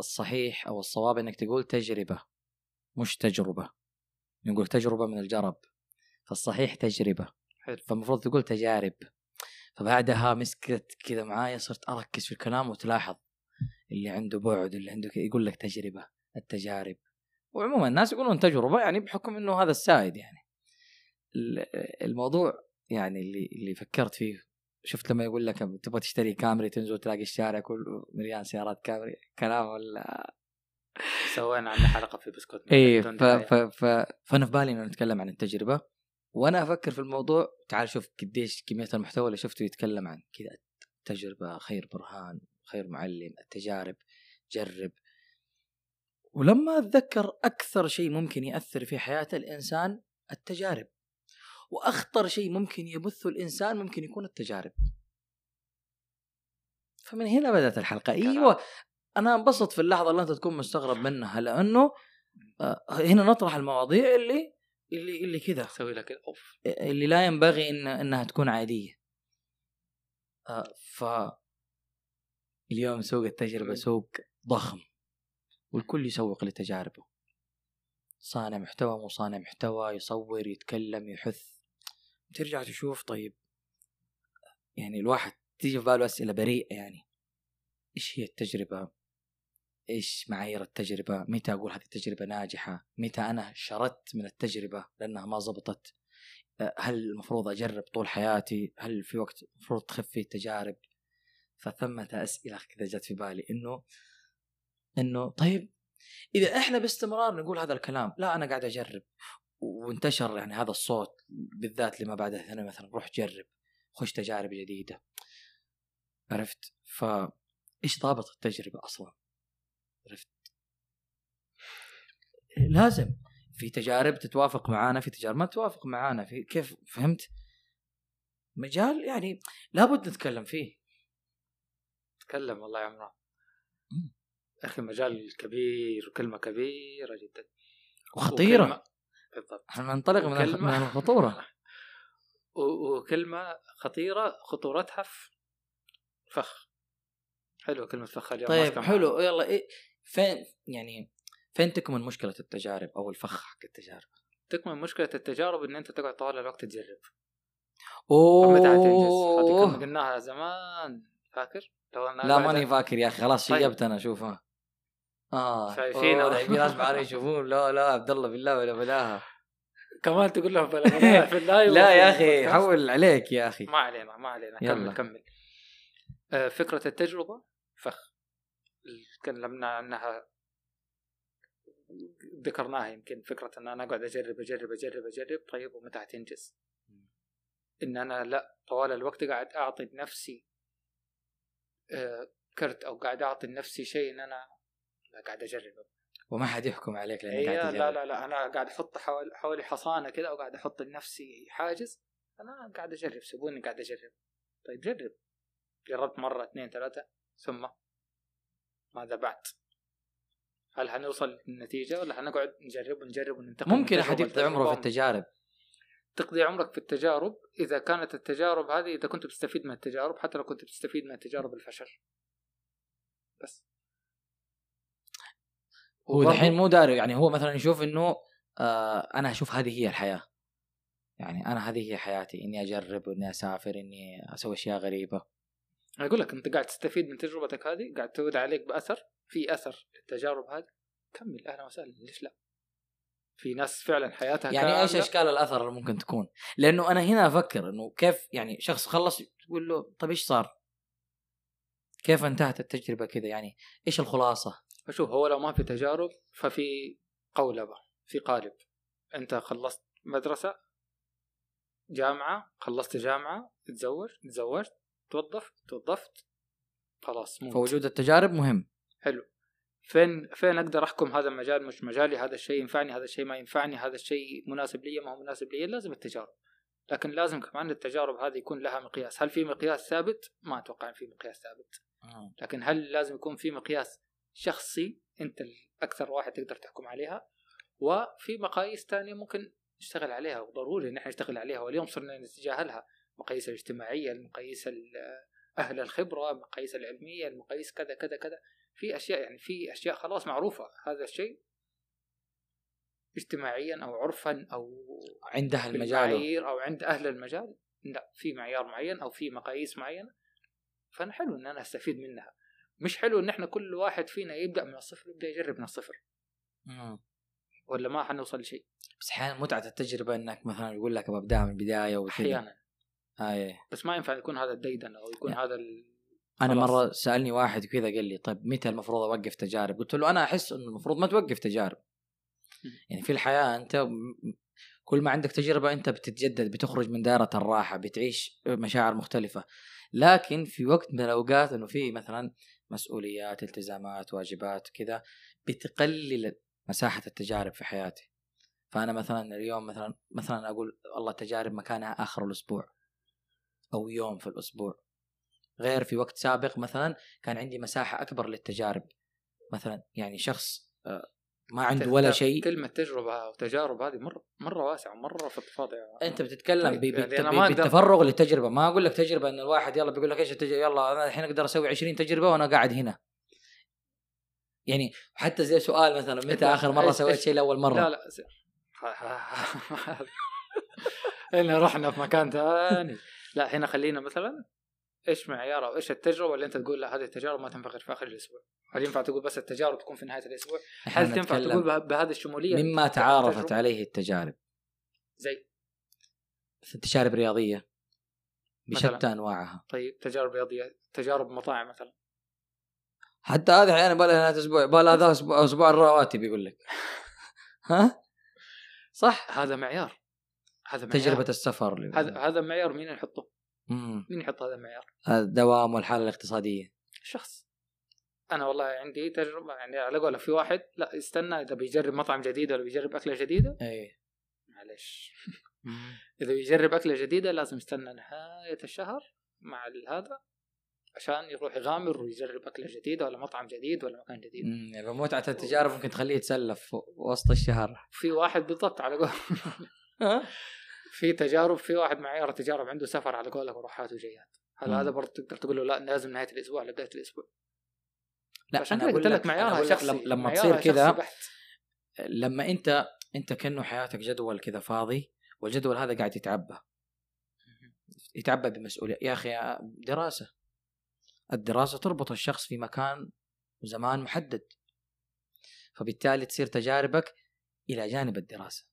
الصحيح أو الصواب إنك تقول تجربة مش تجربة. نقول تجربة من الجرب فالصحيح تجربة. حلو. فالمفروض تقول تجارب. فبعدها مسكت كذا معايا صرت أركز في الكلام وتلاحظ اللي عنده بعد اللي عنده كذا يقول لك تجربة التجارب. وعموما الناس يقولون تجربة يعني بحكم إنه هذا السائد يعني. ال- الموضوع يعني اللي اللي فكرت فيه شفت لما يقول لك تبغى تشتري كامري تنزل تلاقي الشارع كله مليان سيارات كامري؟ كلام ولا؟ سوينا عنه حلقة في بسكوت بدون ف... ف... ف... فأنا في بالي إنه نتكلم عن التجربة. وأنا أفكر في الموضوع تعال شوف قديش كمية المحتوى اللي شفته يتكلم عن كذا التجربه خير برهان خير معلم التجارب جرب. ولما أتذكر أكثر شيء ممكن يأثر في حياة الإنسان التجارب. وأخطر شيء ممكن يبثه الإنسان ممكن يكون التجارب. فمن هنا بدأت الحلقة. أيوه أنا انبسط في اللحظة اللي أنت تكون مستغرب منها لأنه آه، هنا نطرح المواضيع اللي اللي اللي كذا. أسوي لك اوف اللي لا ينبغي إن إنها تكون عادية. آه، ف اليوم سوق التجربة سوق ضخم والكل يسوق لتجاربه. صانع محتوى مو صانع محتوى يصور يتكلم يحث. ترجع تشوف طيب يعني الواحد تيجي في باله أسئلة بريئة يعني. إيش هي التجربة؟ إيش معايير التجربة؟ متى أقول هذه التجربة ناجحة؟ متى أنا شردت من التجربة لأنها ما زبطت؟ هل المفروض أجرب طول حياتي؟ هل في وقت المفروض تخف فيه التجارب؟ فثمة أسئلة كذا جت في بالي. إنه إنه طيب إذا إحنا باستمرار نقول هذا الكلام لا أنا قاعد أجرب. وانتشر يعني هذا الصوت بالذات لما بعد الثانوي مثلا روح جرب خش تجارب جديدة. عرفت؟ ف إيش ضابط التجربة أصلا؟ عرفت؟ لازم. في تجارب تتوافق معانا في تجارب ما تتوافق معانا في كيف؟ فهمت؟ مجال يعني لابد نتكلم فيه. تكلم والله يا عمران. أخي مجال كبير وكلمة كبيرة جدا. وخطيرة. وكلمة- بالضبط. إحنا ننطلق من من الخطورة. وكلمة خطيرة خطورتها في فخ. حلوة كلمة فخ اليوم طيب حلو. معانا. يلا إيه فين يعني فين تكمن مشكلة التجارب أو الفخ حق التجارب؟ تكمن مشكلة التجارب إن أنت تقعد طوال الوقت تجرب. أوه. متى هذه قلناها زمان فاكر؟ لو أنا لا ماني فاكر يا أخي خلاص طيب. شيبت أنا شوفها آه. شايفين ناس معانا يشوفون. لا لا عبد الله بالله ولا بلاها كمان تقول لهم بلا في اللايف لا يا أخي. حول عليك يا أخي. ما علينا ما علينا. يلا. كمل. كمل آه، فكرة التجربة. فخ. تكلمنا عنها. ذكرناها يمكن فكرة إن أنا أقعد أجرب أجرب أجرب أجرب. طيب ومتى حتنجز؟ إن أنا لا طوال الوقت قاعد أعطي لنفسي آه، كرت أو قاعد أعطي لنفسي شيء إن أنا لا قاعد أجربه. وما حد يحكم عليك لانك إيه قاعد لا تجرب. لا لا أنا قاعد أحط حوالي حصانة كذا وقاعد أحط لنفسي حاجز. أنا قاعد أجرب سيبوني قاعد أجرب. طيب جرب. جربت مرة اثنين ثلاثة ثم ماذا بعد؟ هل حنوصل للنتيجة ولا حنقعد نجرب ونجرب وننتقل ممكن أحد يقضي عمره في التجارب. تقضي عمرك في التجارب. إذا كانت التجارب هذه إذا كنت بتستفيد من التجارب حتى لو كنت بتستفيد من التجارب الفشل. بس. هو دحين مو داري يعني هو مثلا يشوف إنه آه أنا أشوف هذه هي الحياة. يعني أنا هذه هي حياتي إني أجرب واني أسافر إني أسوي أشياء غريبة. أنا أقول لك أنت قاعد تستفيد من تجربتك هذه قاعد تعود عليك بأثر في أثر للتجارب هذه. كمل أهلا وسهلا ليش لا؟ في ناس فعلا حياتها يعني إيش أشكال الأثر اللي ممكن تكون؟ لأنه أنا هنا أفكر إنه كيف يعني شخص خلص تقول له طيب إيش صار؟ كيف انتهت التجربة كذا؟ يعني إيش الخلاصة؟ شوف هو لو ما في تجارب ففي قولبه في قالب. أنت خلصت مدرسة جامعة خلصت جامعة تزوج تزوجت توظف توظفت خلاص مو فوجود التجارب مهم. حلو. فين فين أقدر أحكم هذا المجال؟ مش مجالي هذا الشيء ينفعني هذا الشيء ما ينفعني هذا الشيء مناسب لي ما هو مناسب لي لازم التجارب. لكن لازم كمان التجارب هذه يكون لها مقياس. هل في مقياس ثابت؟ ما أتوقع إن في مقياس ثابت. لكن هل لازم يكون في مقياس شخصي انت الاكثر واحد تقدر تحكم عليها وفي مقاييس تانية ممكن نشتغل عليها وضروري إن إحنا نشتغل عليها واليوم صرنا نتجاهلها. المقاييس الاجتماعية المقاييس ال- أهل الخبرة المقاييس العلمية المقاييس كذا كذا كذا. في أشياء يعني في أشياء خلاص معروفة. هذا الشيء اجتماعيا أو عرفا أو عند أهل المجال. أو عند أهل المجال. لا في معيار معين أو في مقاييس معينة. فانا حلو إن أنا أستفيد منها. مش حلو إن إحنا كل واحد فينا يبدأ من الصفر يبدأ يجرب من الصفر مم. ولا ما حنوصل لشيء بس أحيانا متعة التجربة إنك مثلا يقول لك ببدا من البداية وكذا أحيانا آه بس ما ينفع يكون هذا الديدن أو يكون هذا ال... أنا خلاص. مرة سألني واحد كذا قال لي طيب متى المفروض أوقف تجارب؟ قلت له أنا أحس إنه المفروض ما توقف تجارب. يعني في الحياة أنت كل ما عندك تجربة أنت بتتجدد بتخرج من دائرة الراحة بتعيش مشاعر مختلفة. لكن في وقت من الأوقات إنه في مثلا مسؤوليات، التزامات، واجبات كذا بتقلل مساحة التجارب في حياتي. فأنا مثلا اليوم مثلا مثلا أقول والله التجارب مكانها آخر الأسبوع أو يوم في الأسبوع غير في وقت سابق مثلا كان عندي مساحة أكبر للتجارب مثلا يعني شخص آه، ما عنده ولا شيء. كلمة تجربة وتجارب هذه مرة مرة واسعة مره فضفاضه أنت بتتكلم طيب، ب- يعني بالتفرغ للتجربة. ما أقول لك تجربة إن الواحد يلا بيقول لك إيش التجربه يلا أنا الحين أقدر أسوي 20 تجربة وأنا قاعد هنا. يعني حتى زي سؤال مثلا متى آخر مرة سويت شيء لأول مرة؟ لا لا هنا رحنا في مكان ثاني. لا هنا خلينا مثلا. إيش معيار أو إيش التجربة اللي أنت تقول لا هذه التجارب ما تنفع غير في آخر الأسبوع. هل ينفع تقول بس التجارب تكون في نهاية الأسبوع؟ هل تنفع تقول به- بهذه الشمولية؟ مما تعارفت التجربة؟ عليه التجارب. زي؟ تجارب رياضيه مثلاً. بشتى أنواعها. طيب تجارب رياضية تجارب مطاعم مثلا. حتى هذه أحيانا بقى لها نهاية أسبوع بقى لها هذا أسبوع أسبوع الرواتب يقول لك. ها؟ صح هذا معيار. هذا معيار. تجربة السفر هذا هذا معيار مين يحطه؟ مم. مين يحط هذا المعيار؟ الدوام والحالة الاقتصادية. الشخص أنا والله عندي تجربة يعني على قولك في واحد لا يستنى إذا بيجرب مطعم جديد ولا بيجرب أكلة جديدة. اي معلش إذا بيجرب أكلة جديدة لازم يستنى نهاية الشهر مع هذا عشان يروح يغامر ويجرب أكلة جديدة ولا مطعم جديد ولا مكان جديد. مم. يعني متعه التجارب ممكن تخليه يتسلف وسط الشهر. في واحد بالضبط على قول في تجارب في واحد معيار تجارب عنده سفر على قولك وروحات وجيات هل. هذا برضه تقدر تقول له لا لازم نهاية الأسبوع ولا بداية الأسبوع. لا عشان أنا قلت لك معيارها شخصي لما- تصير كذا. لما أنت أنت كأنه حياتك جدول كذا فاضي والجدول هذا قاعد يتعبى. يتعبى بمسؤولية. يا أخي دراسة. الدراسة تربط الشخص في مكان وزمان محدد. فبالتالي تصير تجاربك إلى جانب الدراسة.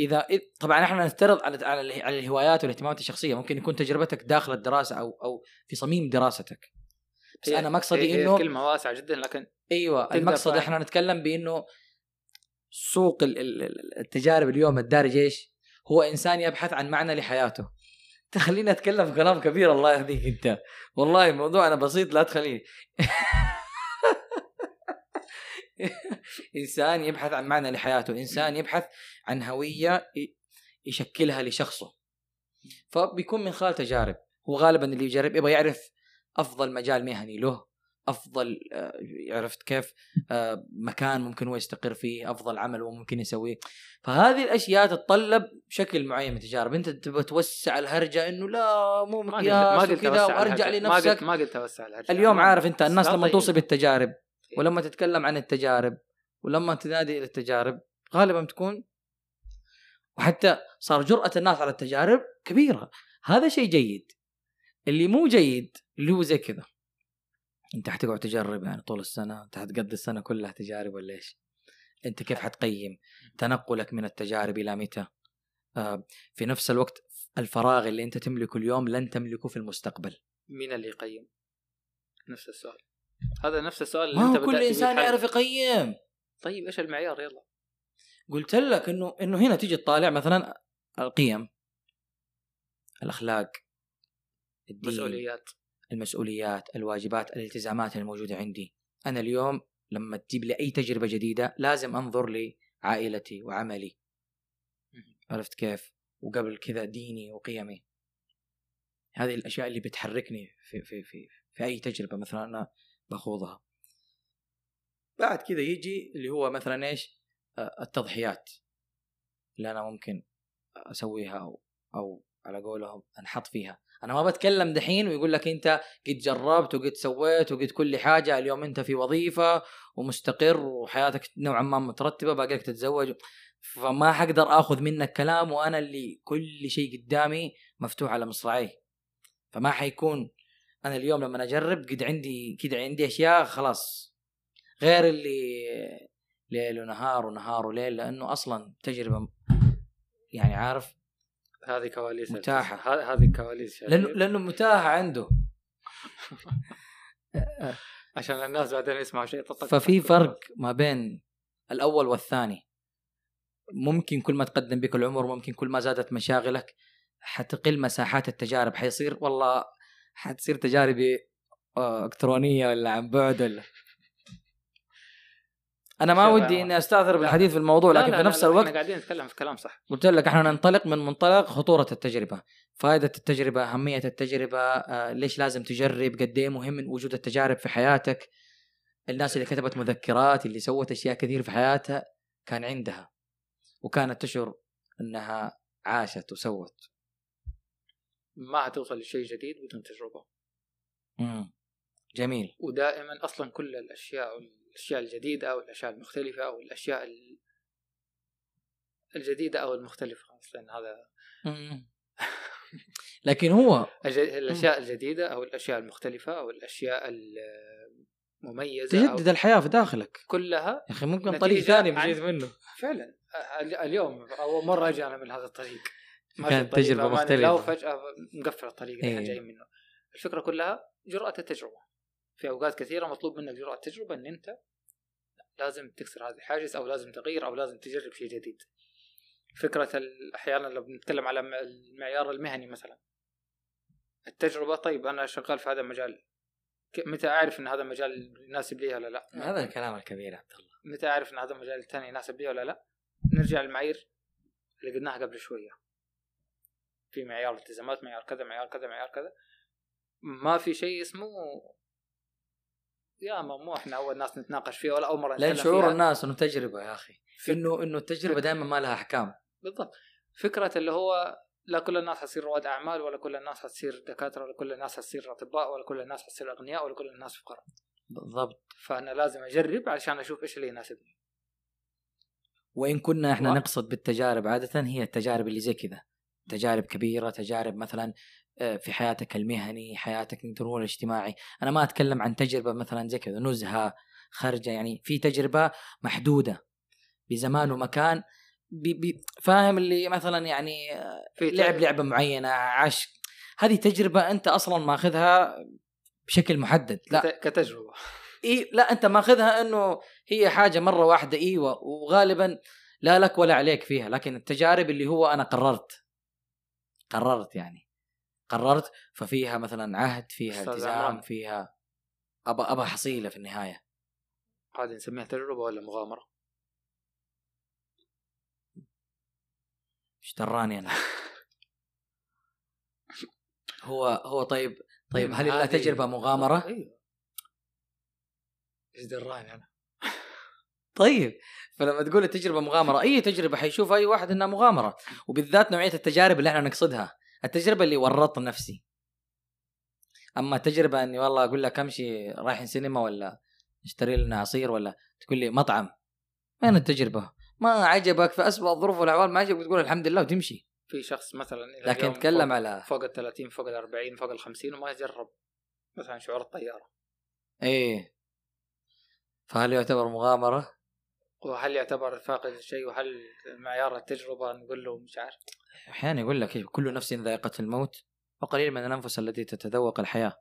إذا طبعا إحنا نفترض على على اله- على الهوايات والاهتمامات الشخصية. ممكن يكون تجربتك داخل الدراسة أو أو في صميم دراستك. بس هي- أنا مقصدي هي- هي إنه كلمة واسعة جدا لكن أيوه المقصد فعلا. إحنا نتكلم بإنه سوق ال- ال- ال- التجارب اليوم الدارج إيش؟ هو إنسان يبحث عن معنى لحياته. تخليني أتكلم كلام كبير الله يهديك أنت. والله موضوعنا بسيط لا تخليني. انسان يبحث عن معنى لحياته إنسان يبحث عن هوية يشكلها لشخصه. فبيكون من خلال تجارب. هو غالبا اللي يجرب يبغى يعرف أفضل مجال مهني له أفضل آه، عرفت كيف؟ آه، مكان ممكن هو يستقر فيه أفضل عمل هو ممكن يسويه. فهذه الأشياء تتطلب شكل معين من التجارب. أنت تبغى توسع الهرجة إنه لا مو مقياس ما قلت وكذا وأرجع الهرجة. ما قلت لنفسك ما قلت أوسع الهرجة. اليوم عارف أنت الناس لما طيب. توصي بالتجارب. ولما تتكلم عن التجارب ولما تنادي التجارب غالبا تكون وحتى صار جرأة الناس على التجارب كبيرة. هذا شيء جيد. اللي مو جيد اللي هو زي كذا. أنت حتقعد تجرب يعني طول السنة أنت حتقضي السنة كلها تجارب ولا إيش؟ أنت كيف حتقيم تنقلك من التجارب إلى متى؟ آه في نفس الوقت الفراغ اللي أنت تملكه اليوم لن تملكه في المستقبل. مين اللي يقيم؟ نفس السؤال. هذا نفس السؤال اللي ما أنت كل إنسان. يعرف يقيم. طيب إيش المعيار؟ يلا. قلت لك انه إنه هنا تيجي تطالع مثلا القيم. الأخلاق. الدين. مسؤوليات المسؤوليات. الواجبات. الالتزامات الموجودة عندي. أنا اليوم لما تجيب لي أي تجربة جديدة لازم أنظر لعائلتي وعملي. عرفت كيف؟ وقبل كذا ديني وقيمي. هذه الأشياء اللي بتحركني في في في في أي تجربة. مثلا أنا بخوضها بعد كذا يجي اللي هو مثلا إيش؟ آه، التضحيات اللي أنا ممكن أسويها أو أو على قولهم أنحط فيها. أنا ما بتكلم دحين ويقول لك أنت قد جربت وقد سويت وقد كل حاجة اليوم أنت في وظيفة ومستقر وحياتك نوعا ما مترتبة باقي لك تتزوج. فما حقدر آخذ منك كلام وأنا اللي كل شيء قدامي مفتوح على مصراعي فما حيكون أنا اليوم لما أجرب قد عندي كده عندي أشياء خلاص غير اللي ليل ونهار ونهار وليل لأنه أصلا تجربة يعني عارف؟ هذه كواليس متاحة. ه- هذه كواليس لأنه. لأنه متاحة عنده. عشان الناس بعدين يسمعوا شيء ففي فرق ما بين الأول والثاني. ممكن كل ما تقدم بك العمر ممكن كل ما زادت مشاغلك حتقل مساحات التجارب حيصير. والله حتصير تجاربي آه، إلكترونية ولا عن بعد ولا أنا ما ودي. إني أستاثر. بالحديث في الموضوع لا لكن لا في نفس لا، الوقت إحنا قاعدين نتكلم في كلام صح قلت لك إحنا ننطلق من منطلق خطورة التجربة فائدة التجربة أهمية التجربة آه، ليش لازم تجرب قد إيه مهم وجود التجارب في حياتك الناس اللي كتبت مذكرات اللي سوت أشياء كثير في حياتها كان عندها وكانت تشعر إنها عاشت وسوت ما حتوصل لشيء جديد بدون تجربه مم. جميل. ودائما أصلا كل الأشياء الأشياء الجديدة أو الأشياء المختلفة أو الأشياء ال- الجديدة أو المختلفة خلاص لأن هذا. لكن هو الأشياء الجديدة أو الأشياء المختلفة أو الأشياء المميزة تجدد الحياة في داخلك. كلها يا أخي ممكن طريق ثاني مشيت منه. فعلا ال- اليوم أول مرة أجي أنا من هذا الطريق. كانت بأمانة مختلفة. الله وفجاه مقفل الطريق اللي إحنا إيه. جايين منه. الفكرة كلها جرأة التجربة. في أوقات كثيرة مطلوب منك جرأة التجربة إن أنت لازم تكسر هذه الحاجز أو لازم تغير أو لازم تجرب شيء جديد. فكرة ال- أحيانا لو بنتكلم على المعيار المهني مثلا. التجربة طيب أنا شغال في هذا المجال. متى أعرف إن هذا المجال يناسب لي ولا لا؟ هذا الكلام الكبير يا عبد الله. متى أعرف إن هذا المجال الثاني يناسب لي ولا لا؟ نرجع للمعايير اللي قلناها قبل شوية. في معيار التزامات معيار كذا معيار كذا معيار كذا. ما في شيء اسمه يا ما مو إحنا أول ناس نتناقش فيه ولا أول مرة لأن شعور فيها. الناس إنه تجربة يا أخي. في- انه إنه التجربة دائما ما لها أحكام. بالضبط. فكرة اللي هو لا كل الناس حتصير رواد أعمال ولا كل الناس حتصير دكاترة ولا كل الناس حتصير أطباء ولا كل الناس حتصير أغنياء ولا كل الناس فقراء. بالضبط. فأنا لازم أجرب علشان أشوف إيش اللي يناسبني. وإن كنا إحنا و- نقصد بالتجارب عادة هي التجارب اللي زي كذا. تجارب كبيرة تجارب مثلا آه، في حياتك المهني حياتك نقدر الاجتماعي. أنا ما أتكلم عن تجربة مثلا زي كذا نزهة خرجة يعني في تجربة محدودة بزمان ومكان. بي بي فاهم اللي مثلا يعني آه، في لعب لعبة معينة عاش. هذه تجربة أنت أصلا ماخذها بشكل محدد لا. كت- كتجربة. إيه لا أنت ماخذها إنه هي حاجة مرة واحدة إيوه. وغالبا لا لك ولا عليك فيها لكن التجارب اللي هو أنا قررت. قررت يعني. قررت ففيها مثلا عهد فيها التزام. فيها ابى ابى حصيلة في النهاية. هذه نسميها تجربة ولا مغامرة؟ إيش دراني أنا. هو هو طيب طيب هل لها هذه- تجربة مغامرة؟ أيوه. إيش دراني أنا؟ طيب فلما تقول التجربة مغامرة أي تجربة حيشوف أي واحد إنها مغامرة وبالذات نوعية التجارب اللي إحنا نقصدها. التجربة اللي ورطت نفسي. أما تجربه إني والله أقول لك أمشي رايحين سينما ولا نشتري لنا عصير ولا تقول لي مطعم. وين التجربة؟ ما عجبك في اسوء الظروف والأحوال ما عجبك تقول الحمد لله وتمشي. في شخص مثلا لكن تكلم على فوق ال 30 فوق ال 40 فوق ال 50 وما يجرب مثلا شعور الطيارة. إيه. فهل يعتبر مغامرة؟ وهل يعتبر فاقد الشيء وهل معيار التجربة؟ نقول له مش عارف. أحيانا يقول لك كل نفس ذائقة الموت وقليل من الأنفس التي تتذوق الحياة.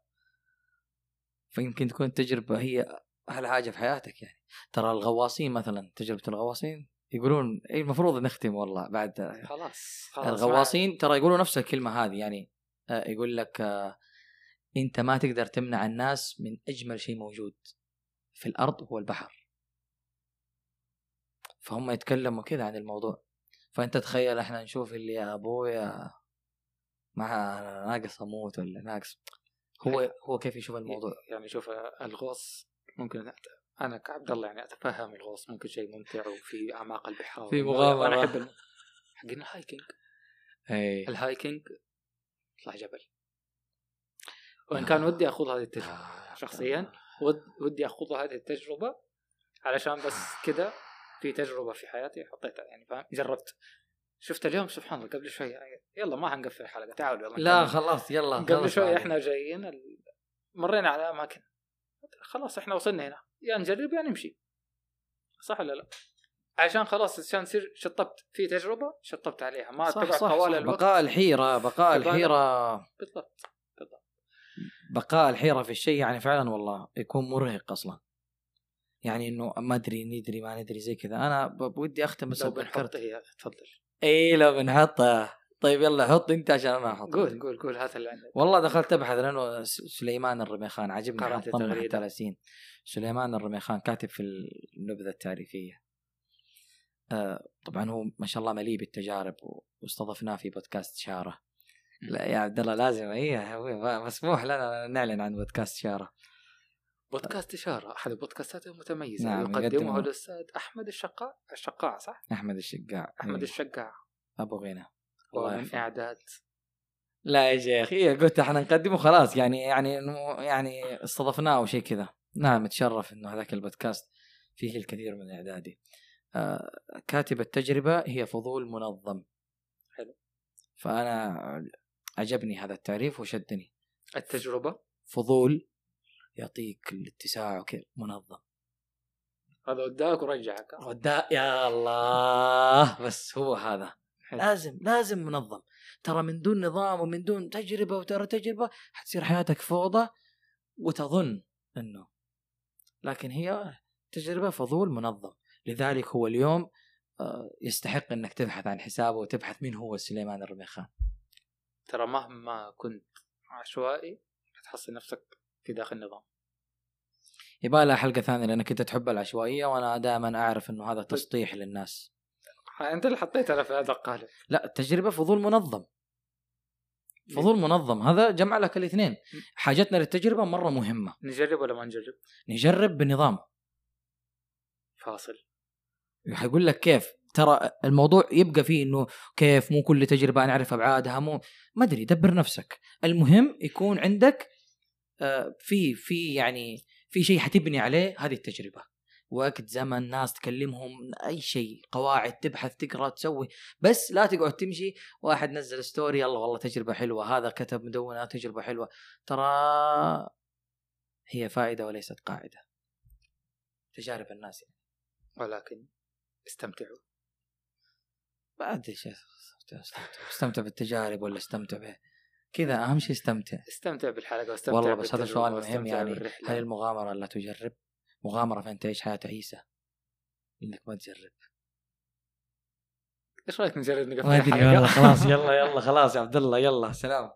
فيمكن تكون التجربة هي أحلى حاجة في حياتك يعني. ترى الغواصين مثلا تجربة الغواصين يقولون إيه المفروض نختم والله بعد. خلاص خلاص الغواصين ترى يقولوا نفس الكلمة هذه يعني. آه، يقول لك آه، أنت ما تقدر تمنع الناس من أجمل شيء موجود في الأرض هو البحر. فهم يتكلموا كذا عن الموضوع. فأنت تخيل إحنا نشوف اللي يا أبويا مع ناقص أموت ولا ناقص. هو هو كيف يشوف الموضوع؟ يعني شوف الغوص ممكن أنا كعبد الله يعني أتفهم الغوص ممكن شيء ممتع وفي أعماق البحار في مغامرة. وأنا أحب حقين ال hiking. اي ال hiking تطلع جبل. وإن كان آه. ودي أخوض هذه التجربة آه، شخصيا ود ودي أخوض هذه التجربة علشان بس كذا في تجربة في حياتي حطيتها يعني فاهم جربت شفت اليوم سبحان الله قبل شوي يلا ما حنقفل الحلقة تعالوا يلا لا. خلاص يلا قبل شوي. إحنا جايين ال... مرينا على أماكن خلاص إحنا وصلنا هنا يا نجرب يا نمشي صح ولا لا؟ عشان خلاص عشان تصير شطبت في تجربة شطبت عليها ما صح طوال صح. الوقت بقاء الحيرة بقاء تبالغ. الحيرة بالضبط بقاء الحيرة في الشيء يعني فعلا والله يكون مرهق أصلا يعني إنه ما أدري ندري ما ندري زي كذا. أنا بودي أختم بس لو بنحط. هي تفضل. إي لو بنحطه طيب يلا حط أنت عشان أنا أحط. قول قول قول هات اللي عندك. والله دخلت أبحث لأنه سليمان الرميخان عجبني. حتى لاسين سليمان الرميخان كاتب في النبذة التعريفيه آه طبعا هو ما شاء الله مليء بالتجارب واستضفناه في بودكاست شارة. لا يا عبد الله لازم. اي مسموح لنا نعلن عن بودكاست شارة. بودكاست إشارة أحد البودكاستات المتميزة نعم، يقدمه. الأستاذ أحمد الشقاع الشقاع صح؟ أحمد الشقاع أحمد إيه، الشقاع أبو غنى ومن. إعداد. لا يا شيخ. إيه قلت إحنا نقدمه خلاص يعني يعني يعني استضفناه أو شيء كذا. نعم أتشرف إنه هذاك البودكاست فيه الكثير من إعدادي. آه كاتب التجربة هي فضول منظم. حلو. فأنا عجبني هذا التعريف وشدني. التجربة؟ فضول يعطيك الاتساع وكذا منظم. هذا وداك ورجعك. ودا يا الله بس هو هذا. لازم لازم منظم. ترى من دون نظام ومن دون تجربة وترى تجربة حتصير حياتك فوضى وتظن إنه. لكن هي تجربة فضول منظم. لذلك هو اليوم آه، يستحق إنك تبحث عن حسابه وتبحث مين هو سليمان الرميخان. ترى مهما كنت عشوائي حتحصل نفسك في داخل نظام يبغى لها حلقة ثانية لأنك أنت تحب العشوائية وأنا دائما أعرف إنه هذا تسطيح للناس. أنت اللي حطيت أنا في هذا القالب لا التجربه فضول منظم. فضول منظم. هذا جمع لك الاثنين. حاجتنا للتجربة مرة مهمة. نجرب ولا ما نجرب؟ نجرب بنظام. فاصل. حيقول لك كيف؟ ترى الموضوع يبقى فيه إنه كيف؟ مو كل تجربة نعرف ابعادها مو. ما أدري دبر نفسك. المهم يكون عندك في في يعني في شيء حتبني عليه هذه التجربة. وقت زمن ناس تكلمهم أي شيء قواعد تبحث تقرأ تسوي. بس لا تقعد تمشي واحد نزل ستوري يلا والله تجربة حلوة هذا كتب مدونة تجربة حلوة. ترى هي فائدة وليست قاعدة. تجارب الناس يعني. ولكن استمتعوا. بعد إيش أستمتع أستمتع بالتجارب ولا أستمتع به. كذا أهم شيء استمتع استمتع بالحلقة واستمتع والله بس هذا سؤال مهم يعني بالرحلة. هل المغامرة لا تجرب؟ مغامرة فانت تعيش حياة تعيسه إنك ما تجرب إيش رأيك نجرب نقفل ما أدري الحلقة؟ والله خلاص يلا يلا خلاص يا عبد الله يلا سلام